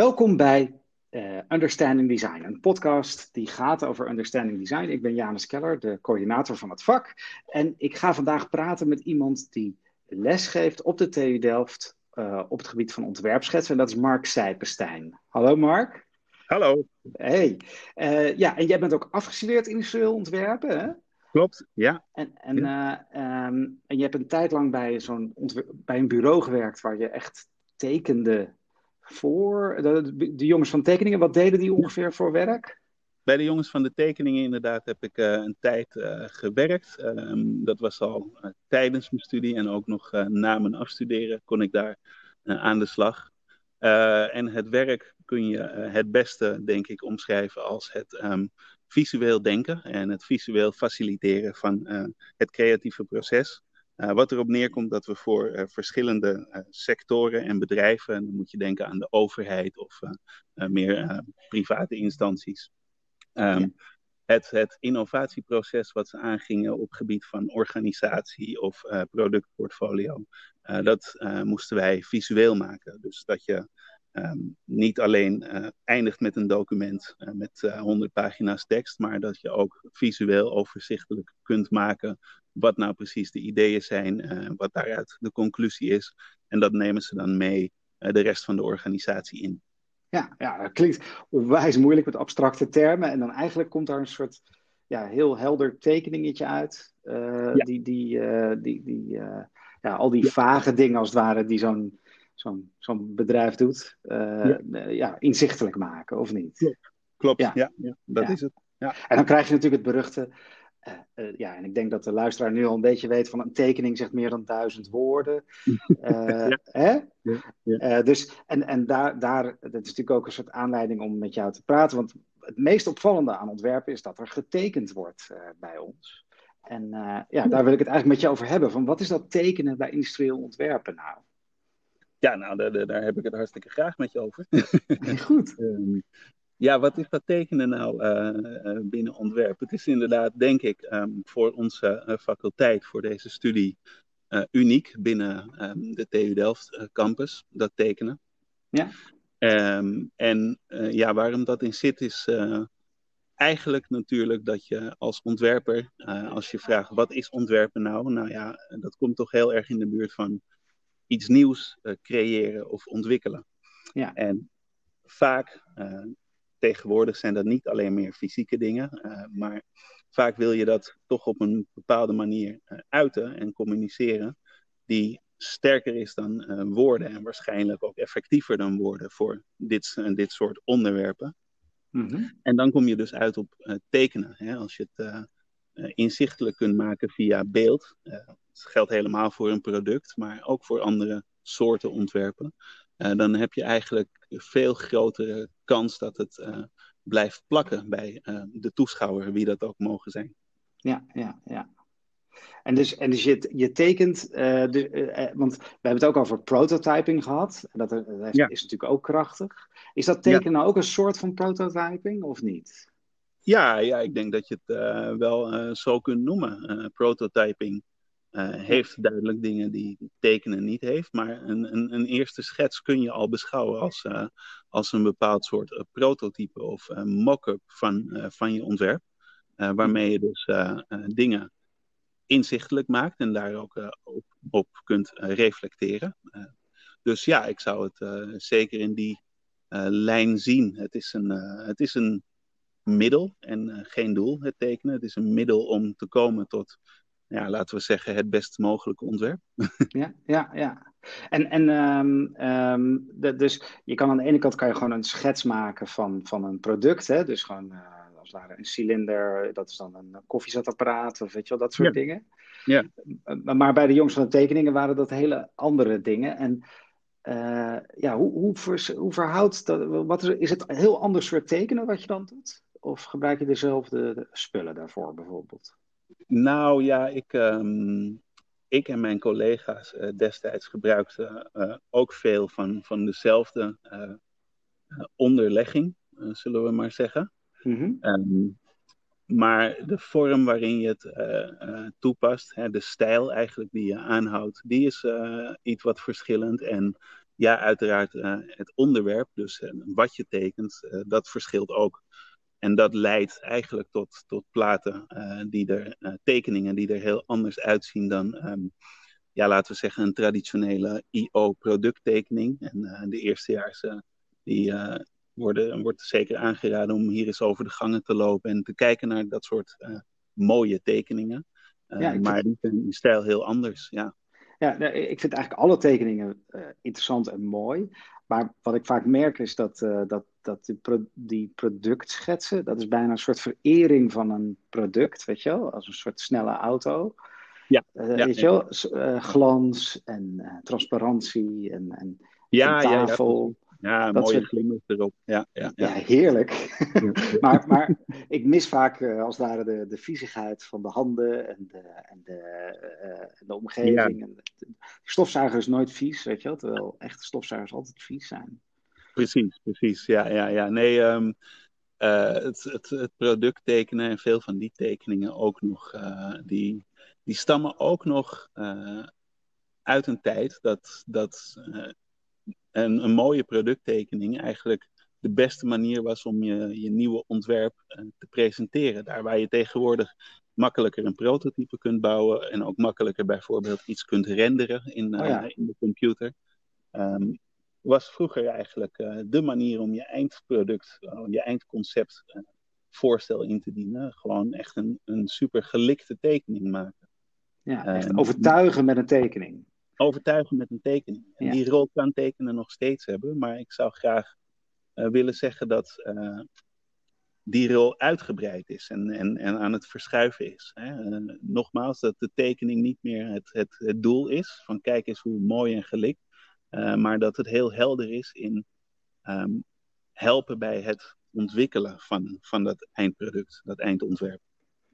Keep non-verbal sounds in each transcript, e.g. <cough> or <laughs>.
Welkom bij uh, Understanding Design, een podcast die gaat over Understanding Design. Ik ben Janus Keller, de coördinator van het vak. En ik ga vandaag praten met iemand die les geeft op de TU Delft uh, op het gebied van ontwerpschetsen. En dat is Mark Sijpenstein. Hallo Mark. Hallo. Hey. Uh, ja, en jij bent ook afgestudeerd industrieel ontwerpen, hè? Klopt, ja. En, en, ja. Um, en je hebt een tijd lang bij, zo'n bij een bureau gewerkt waar je echt tekende voor de, de, jongens van tekeningen. Wat deden die ongeveer voor werk? Bij de jongens van de tekeningen inderdaad heb ik uh, een tijd uh, gewerkt. Um, dat was al uh, tijdens mijn studie en ook nog na mijn afstuderen kon ik daar aan de slag. en het werk kun je het beste, denk ik, omschrijven als het um, visueel denken en het visueel faciliteren van het creatieve proces. Uh, wat erop neerkomt dat we voor uh, verschillende uh, sectoren en bedrijven, en dan moet je denken aan de overheid of meer private instanties, um, ja. het, het, innovatieproces wat ze aangingen op gebied van organisatie of productportfolio, dat moesten wij visueel maken. Dus dat je um, niet alleen eindigt met een document met 100 pagina's tekst, maar dat je ook visueel overzichtelijk kunt maken wat nou precies de ideeën zijn, uh, wat daaruit de conclusie is. En dat nemen ze dan mee uh, de rest van de organisatie in. Ja, ja, dat klinkt onwijs moeilijk met abstracte termen. En dan eigenlijk komt daar een soort ja, heel helder tekeningetje uit. Uh, ja. Die, die, die, die ja, al die ja. vage dingen als het ware die zo'n zo'n zo'n bedrijf doet, ja. ja. inzichtelijk maken, of niet? Klopt, Klopt. Ja. Ja, dat is het. Ja. En dan krijg je natuurlijk het beruchte uh, uh, ja, en ik denk dat de luisteraar nu al een beetje weet van een tekening zegt meer dan duizend woorden. Uh, <laughs> ja. hè? Ja, ja. dus, en en daar, daar, dat is natuurlijk ook een soort aanleiding om met jou te praten. Want het meest opvallende aan ontwerpen is dat er getekend wordt bij ons. En ja, daar wil ik het eigenlijk met je over hebben. Van wat is dat tekenen bij industrieel ontwerpen nou? Ja, nou, daar, daar heb ik het hartstikke graag met je over. Goed. um, <laughs> ja, wat is dat tekenen nou uh, binnen ontwerp? Het is inderdaad, denk ik, um, voor onze uh, faculteit, voor deze studie, uniek binnen um, de TU Delft campus, dat tekenen. Ja. Um, en ja, waarom dat in zit, is eigenlijk natuurlijk dat je als ontwerper, als je vraagt wat is ontwerpen nou? Nou ja, dat komt toch heel erg in de buurt van iets nieuws creëren of ontwikkelen. Ja. En vaak tegenwoordig zijn dat niet alleen meer fysieke dingen, uh, maar vaak wil je dat toch op een bepaalde manier uh, uiten en communiceren, die sterker is dan uh, woorden en waarschijnlijk ook effectiever dan woorden voor dit, dit soort onderwerpen. Mm-hmm. En dan kom je dus uit op tekenen. Hè? Als je het inzichtelijk kunt maken via beeld, dat geldt helemaal voor een product, maar ook voor andere soorten ontwerpen. Dan heb je eigenlijk veel grotere kans dat het uh, blijft plakken bij uh, de toeschouwer, wie dat ook mogen zijn. Ja, ja, ja. En dus, en dus je, je tekent, de, want we hebben het ook over prototyping gehad. Dat, dat ja. is natuurlijk ook krachtig. Is dat tekenen ja. nou ook een soort van prototyping of niet? Ja, ja ik denk dat je het wel zo kunt noemen. prototyping uh, heeft duidelijk dingen die tekenen niet heeft. Maar een, een, een eerste schets kun je al beschouwen als, uh, als een bepaald soort uh, prototype of mock-up van, van je ontwerp. waarmee je dus dingen inzichtelijk maakt en daar ook op, op kunt reflecteren. dus ja, ik zou het zeker in die lijn zien. Het is een, het is een middel en geen doel, het tekenen. Het is een middel om te komen tot ja, laten we zeggen, het best mogelijke ontwerp. <laughs> ja, ja, ja. En, en um, um, de, dus je kan aan de ene kant kan je gewoon een schets maken van, van een product. Hè? Dus gewoon uh, als het ware een cilinder, dat is dan een koffiezetapparaat of weet je wel, dat soort ja. dingen. Ja. Maar bij de jongens van de tekeningen waren dat hele andere dingen. En uh, ja, hoe, hoe, ver, hoe verhoudt dat? Wat is, is het een heel ander soort tekenen wat je dan doet? Of gebruik je dezelfde spullen daarvoor bijvoorbeeld? Nou ja, ik, um, ik en mijn collega's uh, destijds gebruikten uh, ook veel van, van dezelfde uh, onderlegging, zullen we maar zeggen. Mm-hmm. Um, maar de vorm waarin je het toepast, hè, de stijl eigenlijk die je aanhoudt, die is iets wat verschillend. En ja, uiteraard het onderwerp, dus wat je tekent, dat verschilt ook. En dat leidt eigenlijk tot, tot platen die er, tekeningen die er heel anders uitzien dan, ehm, ja, laten we zeggen, een traditionele IO-producttekening. En de eerstejaars die worden, wordt zeker aangeraden om hier eens over de gangen te lopen en te kijken naar dat soort mooie tekeningen. Ja, maar die zijn in stijl heel anders, ja. Ja, ik vind eigenlijk alle tekeningen uh, interessant en mooi. Maar wat ik vaak merk is dat, uh, dat, dat die, pro die productschetsen, dat is bijna een soort verering van een product, weet je wel? Als een soort snelle auto. Ja, uh, ja weet je wel? glans en transparantie en, en ja, tafel. Ja, ja, dat mooie glimmers erop. Ja, ja, ja. ja heerlijk. <laughs> <laughs> maar, maar ik mis vaak uh, als het ware de, de viezigheid van de handen en de, en de, uh, de omgeving. En de, stofzuiger is nooit vies, weet je wel, terwijl echte stofzuigers altijd vies zijn. Precies, precies. Ja, ja, ja. Nee, um, uh, het, het, het product tekenen en veel van die tekeningen ook nog, die, die stammen ook nog uit een tijd dat, dat een, een mooie producttekening eigenlijk de beste manier was om je, je nieuwe ontwerp uh, te presenteren. Daar waar je tegenwoordig makkelijker een prototype kunt bouwen en ook makkelijker bijvoorbeeld iets kunt renderen in, uh, oh ja. in de computer. Um, was vroeger eigenlijk uh, de manier om je eindproduct, je eindconcept voorstel in te dienen. Gewoon echt een, een super gelikte tekening maken. Ja, echt ehm, overtuigen met een tekening overtuigen met een tekening. En die rol kan tekenen nog steeds hebben, maar ik zou graag uh, willen zeggen dat uh, die rol uitgebreid is en, en, en aan het verschuiven is. Hè. Uh, nogmaals, dat de tekening niet meer het, het, het doel is, van kijk eens hoe mooi en gelikt, maar dat het heel helder is in um, helpen bij het ontwikkelen van, van dat eindproduct, dat eindontwerp.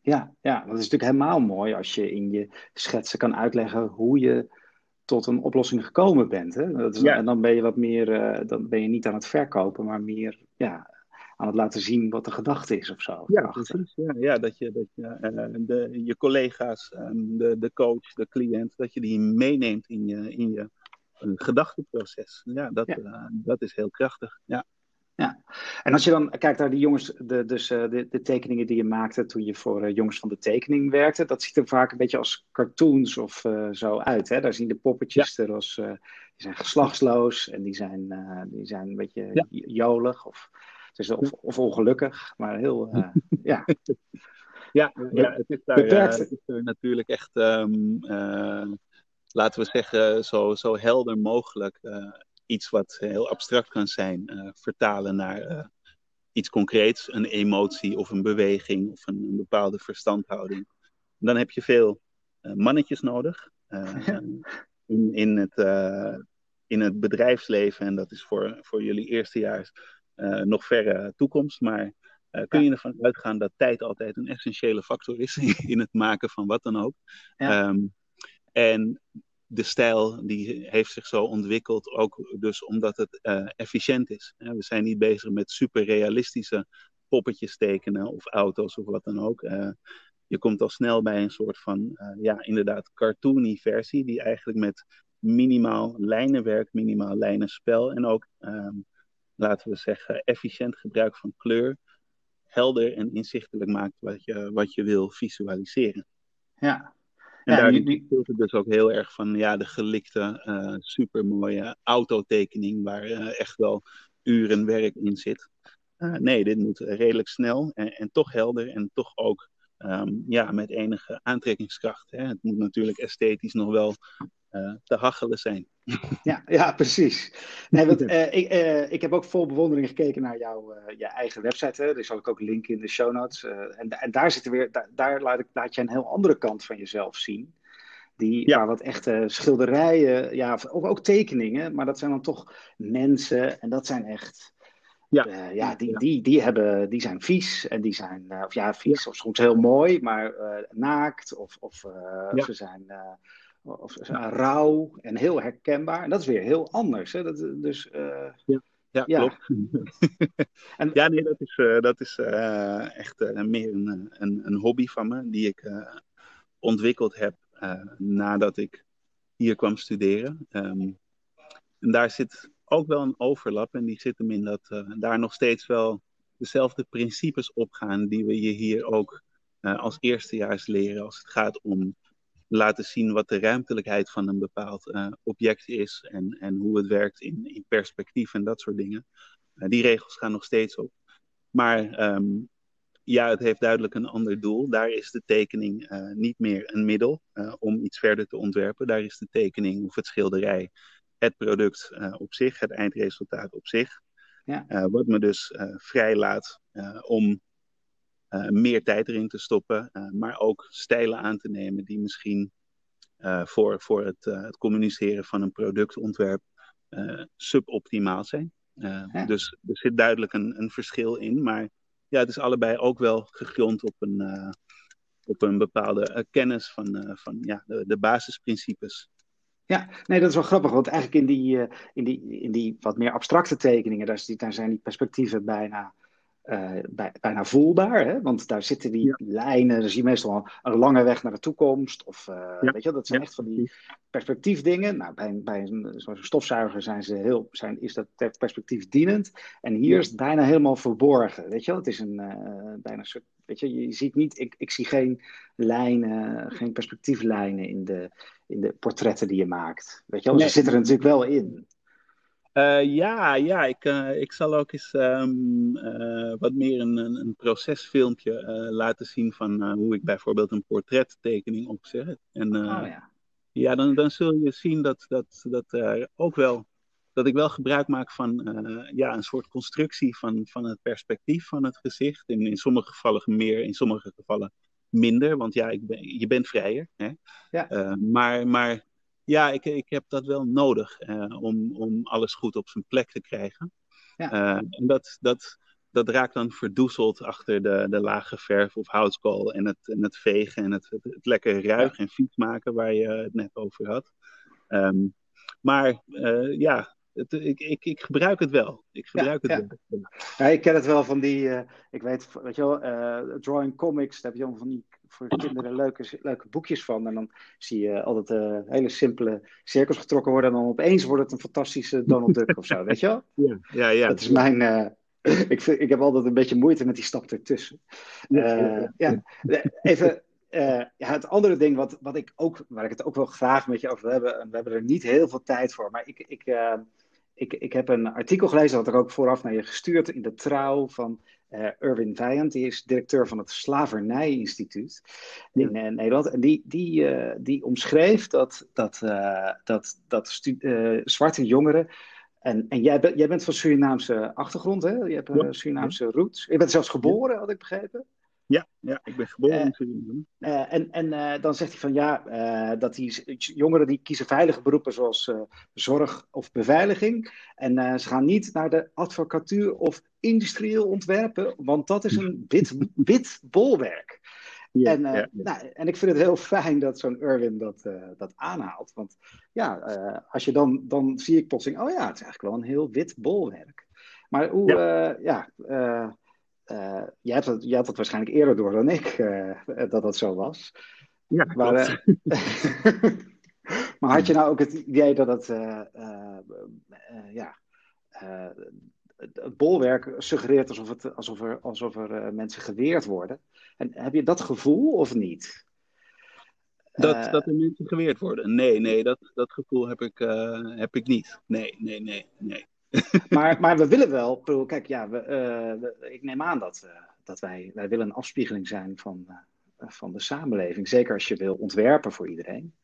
Ja, ja, dat is natuurlijk helemaal mooi als je in je schetsen kan uitleggen hoe je tot een oplossing gekomen bent. Hè? Dat is, En dan ben je wat meer, uh, dan ben je niet aan het verkopen, maar meer ja, aan het laten zien wat de gedachte is of zo. Ja, precies. Ja, ja, dat je, dat je uh, de, je collega's, um, de, de coach, de cliënt, dat je die meeneemt in je, in je uh, gedachteproces. Ja, dat, ja. dat is heel krachtig. Ja. Ja, en als je dan kijkt naar die jongens, de, dus uh, de, de, tekeningen die je maakte toen je voor uh, jongens van de tekening werkte, dat ziet er vaak een beetje als cartoons of uh, zo uit. Hè? Daar zien de poppetjes ja. er als, die zijn geslachtsloos en die zijn, die zijn een beetje ja. jolig of, dus, of, of, ongelukkig, maar heel, <laughs> ja. Ja, ja, het is daar, het is er natuurlijk echt, um, laten we zeggen, zo, zo helder mogelijk iets wat heel abstract kan zijn, uh, vertalen naar uh, iets concreets, een emotie of een beweging of een, een bepaalde verstandhouding. Dan heb je veel uh, mannetjes nodig in, in, het, in het bedrijfsleven. En dat is voor, voor jullie eerstejaars nog verre toekomst. Maar kun je ervan uitgaan dat tijd altijd een essentiële factor is <laughs> in het maken van wat dan ook. Ja. Um, en de stijl die heeft zich zo ontwikkeld, ook dus omdat het uh, efficiënt is. We zijn niet bezig met super realistische poppetjes tekenen of auto's of wat dan ook. Uh, je komt al snel bij een soort van, uh, ja, inderdaad, cartoony versie, die eigenlijk met minimaal lijnenwerk, minimaal lijnenspel en ook, um, laten we zeggen, efficiënt gebruik van kleur helder en inzichtelijk maakt wat je, wat je wil visualiseren. Ja, en ja, daar speelt het dus ook heel erg van ja, de gelikte, uh, supermooie autotekening waar uh, echt wel uren werk in zit. Uh, nee, dit moet redelijk snel en, en toch helder en toch ook um, ja, met enige aantrekkingskracht. Hè. Het moet natuurlijk esthetisch nog wel te hachelen zijn. Ja, ja precies. Nee, want, ik, ik heb ook vol bewondering gekeken naar jouw je eigen website. Hè. Die zal ik ook linken in de show notes. en, en daar, zit weer, daar, daar laat, ik, laat je een heel andere kant van jezelf zien. Die, ja. Waar wat echte schilderijen, ja, ook, ook tekeningen, maar dat zijn dan toch mensen en dat zijn echt. Ja, ja, die. Die, die, hebben, die zijn vies en die zijn, of ja, vies, ja. of soms heel mooi, maar naakt, of, of ze zijn, of rauw en heel herkenbaar. En dat is weer heel anders. Hè? Dat, dus, ja. Ja, klopt. <laughs> en, ja, nee, dat is, dat is echt meer een, een, een, hobby van me, die ik ontwikkeld heb nadat ik hier kwam studeren. Um, En daar zit ook wel een overlap. En die zit hem in dat daar nog steeds wel dezelfde principes opgaan die we je hier ook als eerstejaars leren als het gaat om laten zien wat de ruimtelijkheid van een bepaald uh, object is en, en hoe het werkt in, in perspectief en dat soort dingen. Uh, die regels gaan nog steeds op. Maar um, ja, het heeft duidelijk een ander doel. Daar is de tekening uh, niet meer een middel om iets verder te ontwerpen. Daar is de tekening of het schilderij het product op zich, het eindresultaat op zich. Ja. wat me dus vrij laat om meer tijd erin te stoppen, uh, maar ook stijlen aan te nemen die misschien uh, voor, voor het, het, communiceren van een productontwerp suboptimaal zijn. Ja. Dus er zit duidelijk een, een, verschil in, maar ja, het is allebei ook wel gegrond op een, op een bepaalde kennis van, van ja, de, de basisprincipes. Ja, nee, dat is wel grappig, want eigenlijk in die, in die, in die wat meer abstracte tekeningen, daar, daar zijn die perspectieven bijna uh, bij, bijna voelbaar. Hè? Want daar zitten die lijnen, dan zie je meestal een, lange weg naar de toekomst. Of uh, weet je, dat zijn echt van die perspectiefdingen. Nou, bij, bij zo'n stofzuiger zijn ze heel, zijn, is dat perspectief dienend. En hier is het bijna helemaal verborgen. Weet je, het is een uh, bijna soort. Weet je, je ziet niet, ik, ik zie geen lijnen, geen perspectieflijnen in de, in de portretten die je maakt. Weet je, wel? ze zitten er natuurlijk wel in. Uh, ja, ja ik, uh, ik zal ook eens um, uh, wat meer een, een, een procesfilmpje laten zien van hoe ik bijvoorbeeld een portrettekening opzet. En oh, ja. ja, dan, dan zul je zien dat, dat, dat, er ook wel, dat ik wel gebruik maak van ja, een soort constructie van, van het perspectief van het gezicht. In, in sommige gevallen meer, in sommige gevallen minder, want ja, ik ben, je bent vrijer. Hè? Ja. maar, maar ja, ik, ik heb dat wel nodig uh, om, om alles goed op zijn plek te krijgen. Ja. Uh, en dat, dat, dat raakt dan verdoezeld achter de, de lage verf of houtskool en het, en het vegen en het, het, lekker ruigen en fiets maken waar je het net over had. Um, maar uh, ja, het, ik, ik, ik gebruik het wel. Ik gebruik ja, het ja. wel. Ja, ik ken het wel van die, uh, ik weet, weet je wel, uh, drawing comics, daar heb je allemaal van die voor kinderen leuke, leuke boekjes van. En dan zie je altijd uh, hele simpele cirkels getrokken worden. En dan opeens wordt het een fantastische Donald Duck of zo, weet je wel? Ja, ja. ja. Dat is mijn... <clears throat> Ik, vind, ik heb altijd een beetje moeite met die stap ertussen. Ja, even... ja, het andere ding wat, wat ik ook, waar ik het ook wel graag met je over wil hebben, we hebben er niet heel veel tijd voor, maar ik, ik, ik, ik heb een artikel gelezen, dat ik ook vooraf naar je gestuurd in de trouw van uh, Irwin Vijand, die is directeur van het Slavernijinstituut in uh, Nederland. En die, die, uh, die omschreef dat, dat, dat, dat zwarte jongeren. En, en jij, ben, jij bent van Surinaamse achtergrond, hè? Je hebt ja. Surinaamse roots. Je bent zelfs geboren, had ik begrepen. Ja, ja, ik ben geboren in Suriname. Uh, en en uh, dan zegt hij van ja, dat die jongeren die kiezen veilige beroepen zoals zorg of beveiliging. En ze gaan niet naar de advocatuur of industrieel ontwerpen, want dat is een wit, <laughs> wit bolwerk. Ja, en, ja, Nou, en ik vind het heel fijn dat zo'n Irwin dat, dat aanhaalt. Want ja, als je dan, dan zie ik plotseling, oh ja, het is eigenlijk wel een heel wit bolwerk. Maar hoe, ja, ja uh, jij, het, jij had het waarschijnlijk eerder door dan ik, uh, dat dat zo was. Ja, maar, uh, <laughs> maar had je nou ook het idee dat het, ja, het bolwerk suggereert alsof, het, alsof er, alsof er mensen geweerd worden? En heb je dat gevoel of niet? Dat, dat er mensen geweerd worden? Nee, nee, dat, dat gevoel heb ik, heb ik niet. Nee, nee, nee, nee. Maar, maar we willen wel, kijk, ja, we, uh, ik neem aan dat, uh, dat wij, wij willen een afspiegeling zijn van, uh, van de samenleving. Zeker als je wil ontwerpen voor iedereen.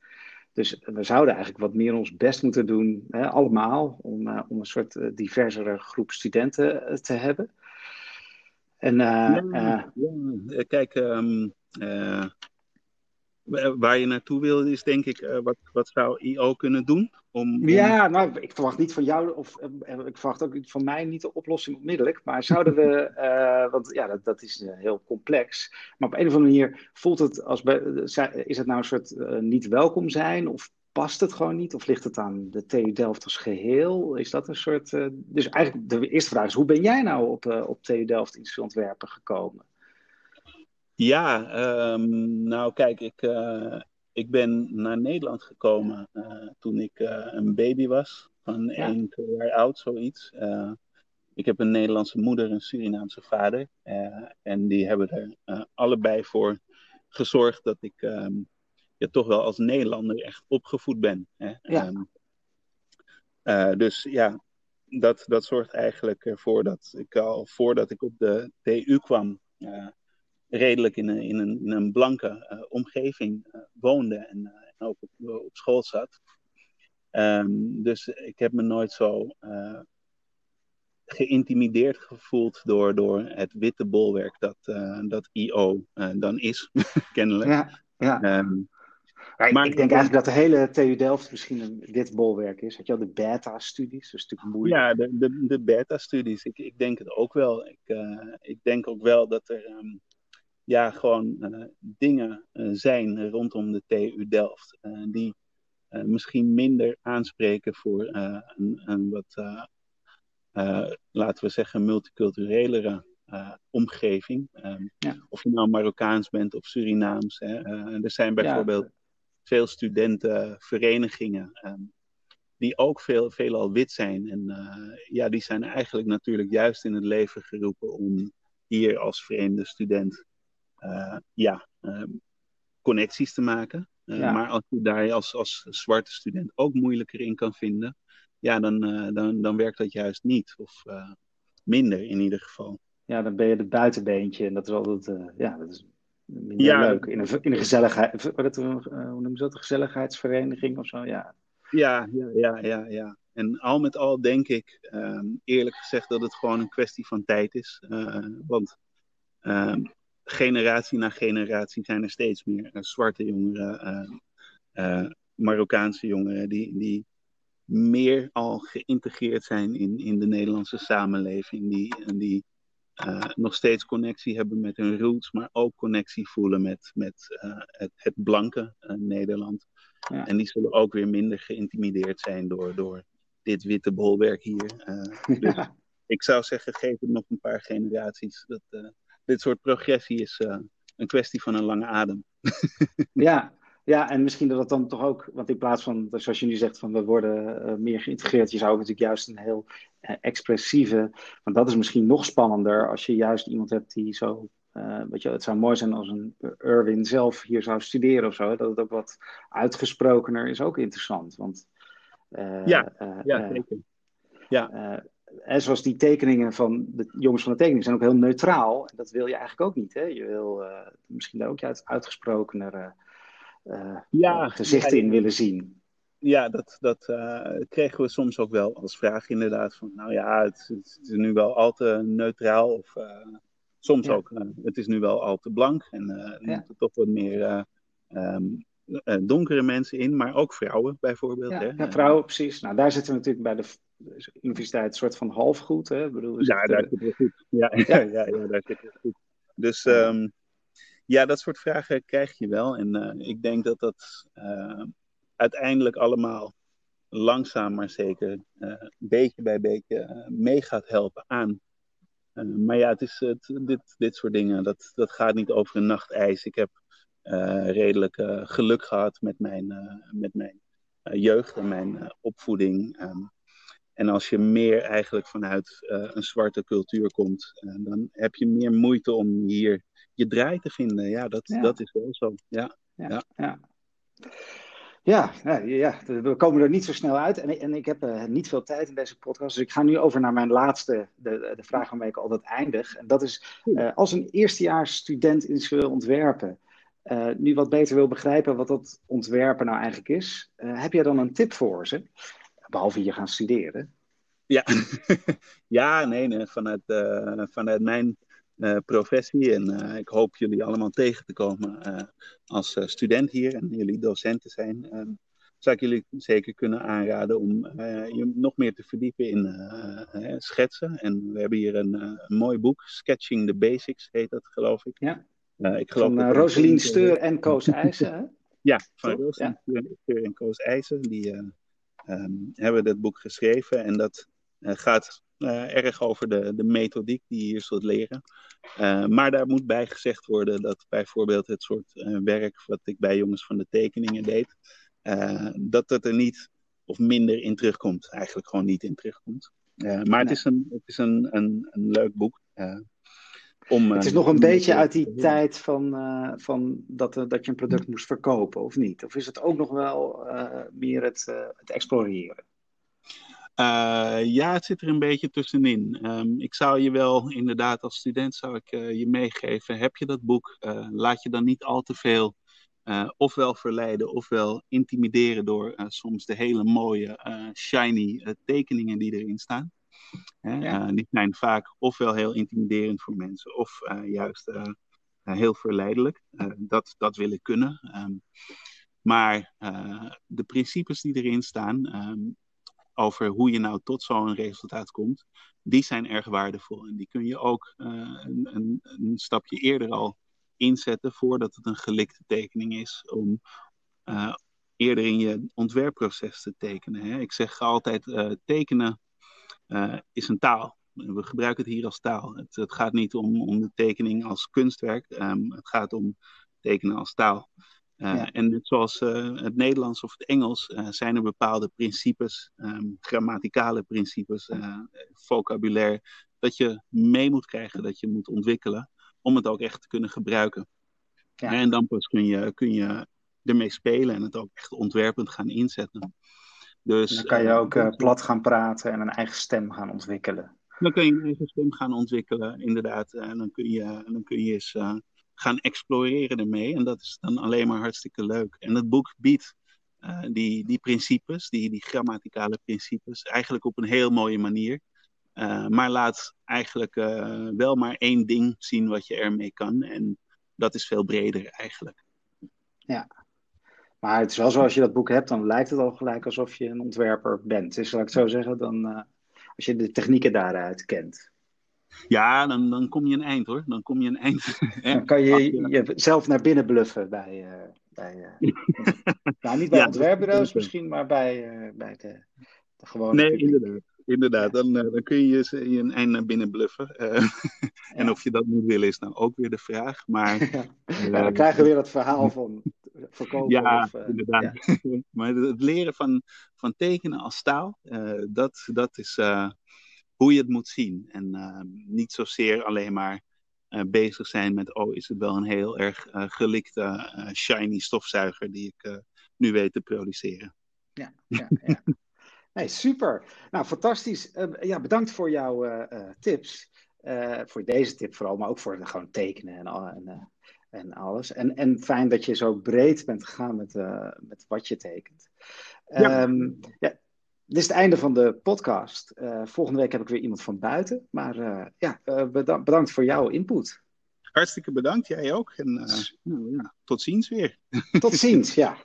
Dus we zouden eigenlijk wat meer ons best moeten doen, hè, allemaal, om, om een soort diversere groep studenten te hebben. En, ja, ja. kijk, um, waar je naartoe wil, is denk ik, uh, wat, wat zou IO kunnen doen? Om, om... Ja, nou, ik verwacht niet van jou, of uh, ik verwacht ook van mij niet de oplossing onmiddellijk. Maar zouden we, uh, <laughs> want ja, dat, dat is heel complex. Maar op een of andere manier voelt het als, bij, is het nou een soort niet welkom zijn? Of past het gewoon niet? Of ligt het aan de TU Delft als geheel? Is dat een soort. dus eigenlijk de eerste vraag is: hoe ben jij nou op, op TU Delft in ontwerpen gekomen? Ja, um, nou kijk, ik, uh, ik ben naar Nederland gekomen uh, toen ik uh, een baby was. van ja. 1, 2 jaar oud, zoiets. ik heb een Nederlandse moeder, een Surinaamse vader. en die hebben er allebei voor gezorgd dat ik ehm, ja, toch wel als Nederlander echt opgevoed ben. Hè? Ja. Um, dus ja, dat, dat zorgt eigenlijk ervoor dat ik al voordat ik op de TU kwam, uh, redelijk in een, in een, in een blanke uh, omgeving uh, woonde en, en ook op, op, school zat. Um, dus ik heb me nooit zo geïntimideerd gevoeld door, door het witte bolwerk dat, dat IO dan is, <laughs> kennelijk. Ja, ja. Um, maar, ik denk eigenlijk dat de hele TU Delft misschien een, dit bolwerk is. Had je al de beta-studies? Dat is natuurlijk moeilijk. Ja, de, de, de beta-studies. Ik, ik denk het ook wel. Ik, uh, ik denk ook wel dat er um, ja, gewoon uh, dingen uh, zijn rondom de TU Delft. die misschien minder aanspreken voor een, een wat, laten we zeggen, multiculturelere omgeving. Um, ja. Of je nou Marokkaans bent of Surinaams. Hè. er zijn bijvoorbeeld... Ja veel studentenverenigingen. Um, die ook veel, veelal wit zijn. En uh, ja, die zijn eigenlijk natuurlijk juist in het leven geroepen om hier als vreemde student ja, um, connecties te maken. Ja. Maar als je daar als, als zwarte student ook moeilijker in kan vinden, ja, dan, dan, dan werkt dat juist niet. Of minder in ieder geval. Ja, dan ben je het buitenbeentje en dat is altijd, ja, dat is ja. leuk. In een, in een gezelligheid, wat hoe noemen ze dat? Een gezelligheidsvereniging of zo, ja. Ja, ja, ja, ja, ja. En al met al denk ik, um, eerlijk gezegd, dat het gewoon een kwestie van tijd is. Uh, want um, generatie na generatie zijn er steeds meer uh, zwarte jongeren, uh, Marokkaanse jongeren, die, die meer al geïntegreerd zijn in, in de Nederlandse samenleving. Die, die uh, nog steeds connectie hebben met hun roots, maar ook connectie voelen met, met uh, het, het, blanke uh, Nederland. Ja. En die zullen ook weer minder geïntimideerd zijn door, door dit witte bolwerk hier. <laughs> dus ja. ik zou zeggen, geef het nog een paar generaties. Dat, dit soort progressie is een kwestie van een lange adem. <laughs> ja, ja, en misschien dat het dan toch ook, want in plaats van, zoals je nu zegt, van we worden uh, meer geïntegreerd, je zou natuurlijk juist een heel uh, expressieve, want dat is misschien nog spannender als je juist iemand hebt die zo, uh, weet je, het zou mooi zijn als een Irwin zelf hier zou studeren of zo, dat het ook wat uitgesprokener is ook interessant. Want, ja, ja, zeker. Ja. En zoals die tekeningen van de jongens van de tekening zijn ook heel neutraal. En dat wil je eigenlijk ook niet. Hè? Je wil misschien daar ook juist uitgesprokener uh, ja, gezichten in willen zien. Ja, dat, dat uh, kregen we soms ook wel als vraag inderdaad. Van, nou ja, het, het is nu wel al te neutraal. Of soms ja. ook, het is nu wel al te blank. En er moeten toch wat meer um, donkere mensen in. Maar ook vrouwen bijvoorbeeld. Ja, hè? ja vrouwen precies. Nou, daar zitten we natuurlijk bij de universiteit een soort van halfgoed. Hè? Ik bedoel, ja, daar zitten we goed. Ja, <laughs> ja. ja, ja, daar zitten we goed. Dus... Um, ja, dat soort vragen krijg je wel. En uh, ik denk dat dat uh, uiteindelijk allemaal langzaam maar zeker, uh, beetje bij beetje, mee gaat helpen aan. maar ja, het is, het, dit, dit soort dingen, dat, dat gaat niet over een nacht ijs. Ik heb redelijk geluk gehad met mijn, met mijn jeugd en mijn opvoeding. Um, en als je meer eigenlijk vanuit een zwarte cultuur komt, dan heb je meer moeite om hier je draai te vinden. Ja, dat, ja. dat is wel zo. Ja, ja, ja. ja. Ja, ja, we komen er niet zo snel uit. En, en ik heb uh, niet veel tijd in deze podcast. Dus ik ga nu over naar mijn laatste, de, de vraag waarmee ik altijd eindig. En dat is, als een eerstejaars student industrieel ontwerpen... Uh, nu wat beter wil begrijpen wat dat ontwerpen nou eigenlijk is... heb jij dan een tip voor ze? Behalve je gaan studeren. Ja, <laughs> ja nee, nee. Vanuit, vanuit mijn uh, professie. En uh, ik hoop jullie allemaal tegen te komen als student hier en jullie docenten zijn. Ehm, zou ik jullie zeker kunnen aanraden om je nog meer te verdiepen in schetsen. En we hebben hier een, een, mooi boek, Sketching the Basics heet dat, geloof ik. Ja. ik geloof van Roselien Steur en Koos <laughs> IJzen. ja, van Roselien ja. Steur en Koos IJzen. Die um, hebben dat boek geschreven. En dat gaat uh, erg over de, de methodiek die je hier zult leren. Uh, maar daar moet bij gezegd worden dat bijvoorbeeld het soort werk wat ik bij jongens van de tekeningen deed, dat het er niet of minder in terugkomt. Eigenlijk gewoon niet in terugkomt. maar het is, een, het is een, een, een leuk boek. Om, het is nog een beetje uit die tijd van, van dat, dat je een product moest verkopen, of niet? Of is het ook nog wel meer het, het exploreren? Ja, het zit er een beetje tussenin. Um, ik zou je wel, inderdaad, als student zou ik je meegeven. Heb je dat boek, laat je dan niet al te veel ofwel verleiden ofwel intimideren door soms de hele mooie, shiny tekeningen die erin staan. Ja. die zijn vaak ofwel heel intimiderend voor mensen of juist heel verleidelijk. dat, dat wil ik kunnen. Um, maar de principes die erin staan, um, over hoe je nou tot zo'n resultaat komt, die zijn erg waardevol. En die kun je ook een, een, een, stapje eerder al inzetten voordat het een gelikte tekening is, om uh, eerder in je ontwerpproces te tekenen. Hè. Ik zeg altijd, uh, tekenen is een taal. We gebruiken het hier als taal. Het, het gaat niet om, om de tekening als kunstwerk, um, het gaat om tekenen als taal. Uh, En net zoals uh, het Nederlands of het Engels uh, zijn er bepaalde principes, um, grammaticale principes, vocabulaire, dat je mee moet krijgen, dat je moet ontwikkelen, om het ook echt te kunnen gebruiken. Ja. En dan pas kun je, kun je ermee spelen en het ook echt ontwerpend gaan inzetten. Dus, dan kan je ook plat gaan praten en een eigen stem gaan ontwikkelen. Dan kun je een eigen stem gaan ontwikkelen, inderdaad. En dan kun je, dan kun je eens gaan exploreren ermee. En dat is dan alleen maar hartstikke leuk. En het boek biedt uh, die, die principes, die, die grammaticale principes, eigenlijk op een heel mooie manier. Maar laat eigenlijk wel maar één ding zien wat je ermee kan. En dat is veel breder eigenlijk. Ja, maar het is wel zo, als je dat boek hebt, dan lijkt het al gelijk alsof je een ontwerper bent. Dus zal ik het zo zeggen, dan, als je de technieken daaruit kent. Ja, dan, dan kom je een eind hoor. Dan kom je een eind. <laughs> Dan kan je jezelf naar binnen bluffen bij. Uh, bij uh, <laughs> nou, niet bij ja, ontwerpbureaus misschien, maar bij, bij de, de gewone. Nee, inderdaad. Inderdaad, dan, dan kun je je een eind naar binnen bluffen. <laughs> en of je dat moet willen, is nou ook weer de vraag. Maar, dan krijgen we weer het verhaal van verkopen. Ja, of, inderdaad. <laughs> maar het leren van, van tekenen als taal, dat, dat is hoe je het moet zien. En ehm, niet zozeer alleen maar bezig zijn met, oh, is het wel een heel erg gelikte, shiny stofzuiger die ik nu weet te produceren. Ja, ja, ja. <laughs> nee, super. Nou, fantastisch. ja, bedankt voor jouw tips. voor deze tip vooral, maar ook voor de, gewoon tekenen en, en, en alles. En, en fijn dat je zo breed bent gegaan met, met wat je tekent. Ja. Um, ja, dit is het einde van de podcast. Uh, volgende week heb ik weer iemand van buiten. Maar uh, ja, uh, bedankt voor jouw input. Hartstikke bedankt, jij ook. En nou, ja, tot ziens weer. Tot ziens, ja.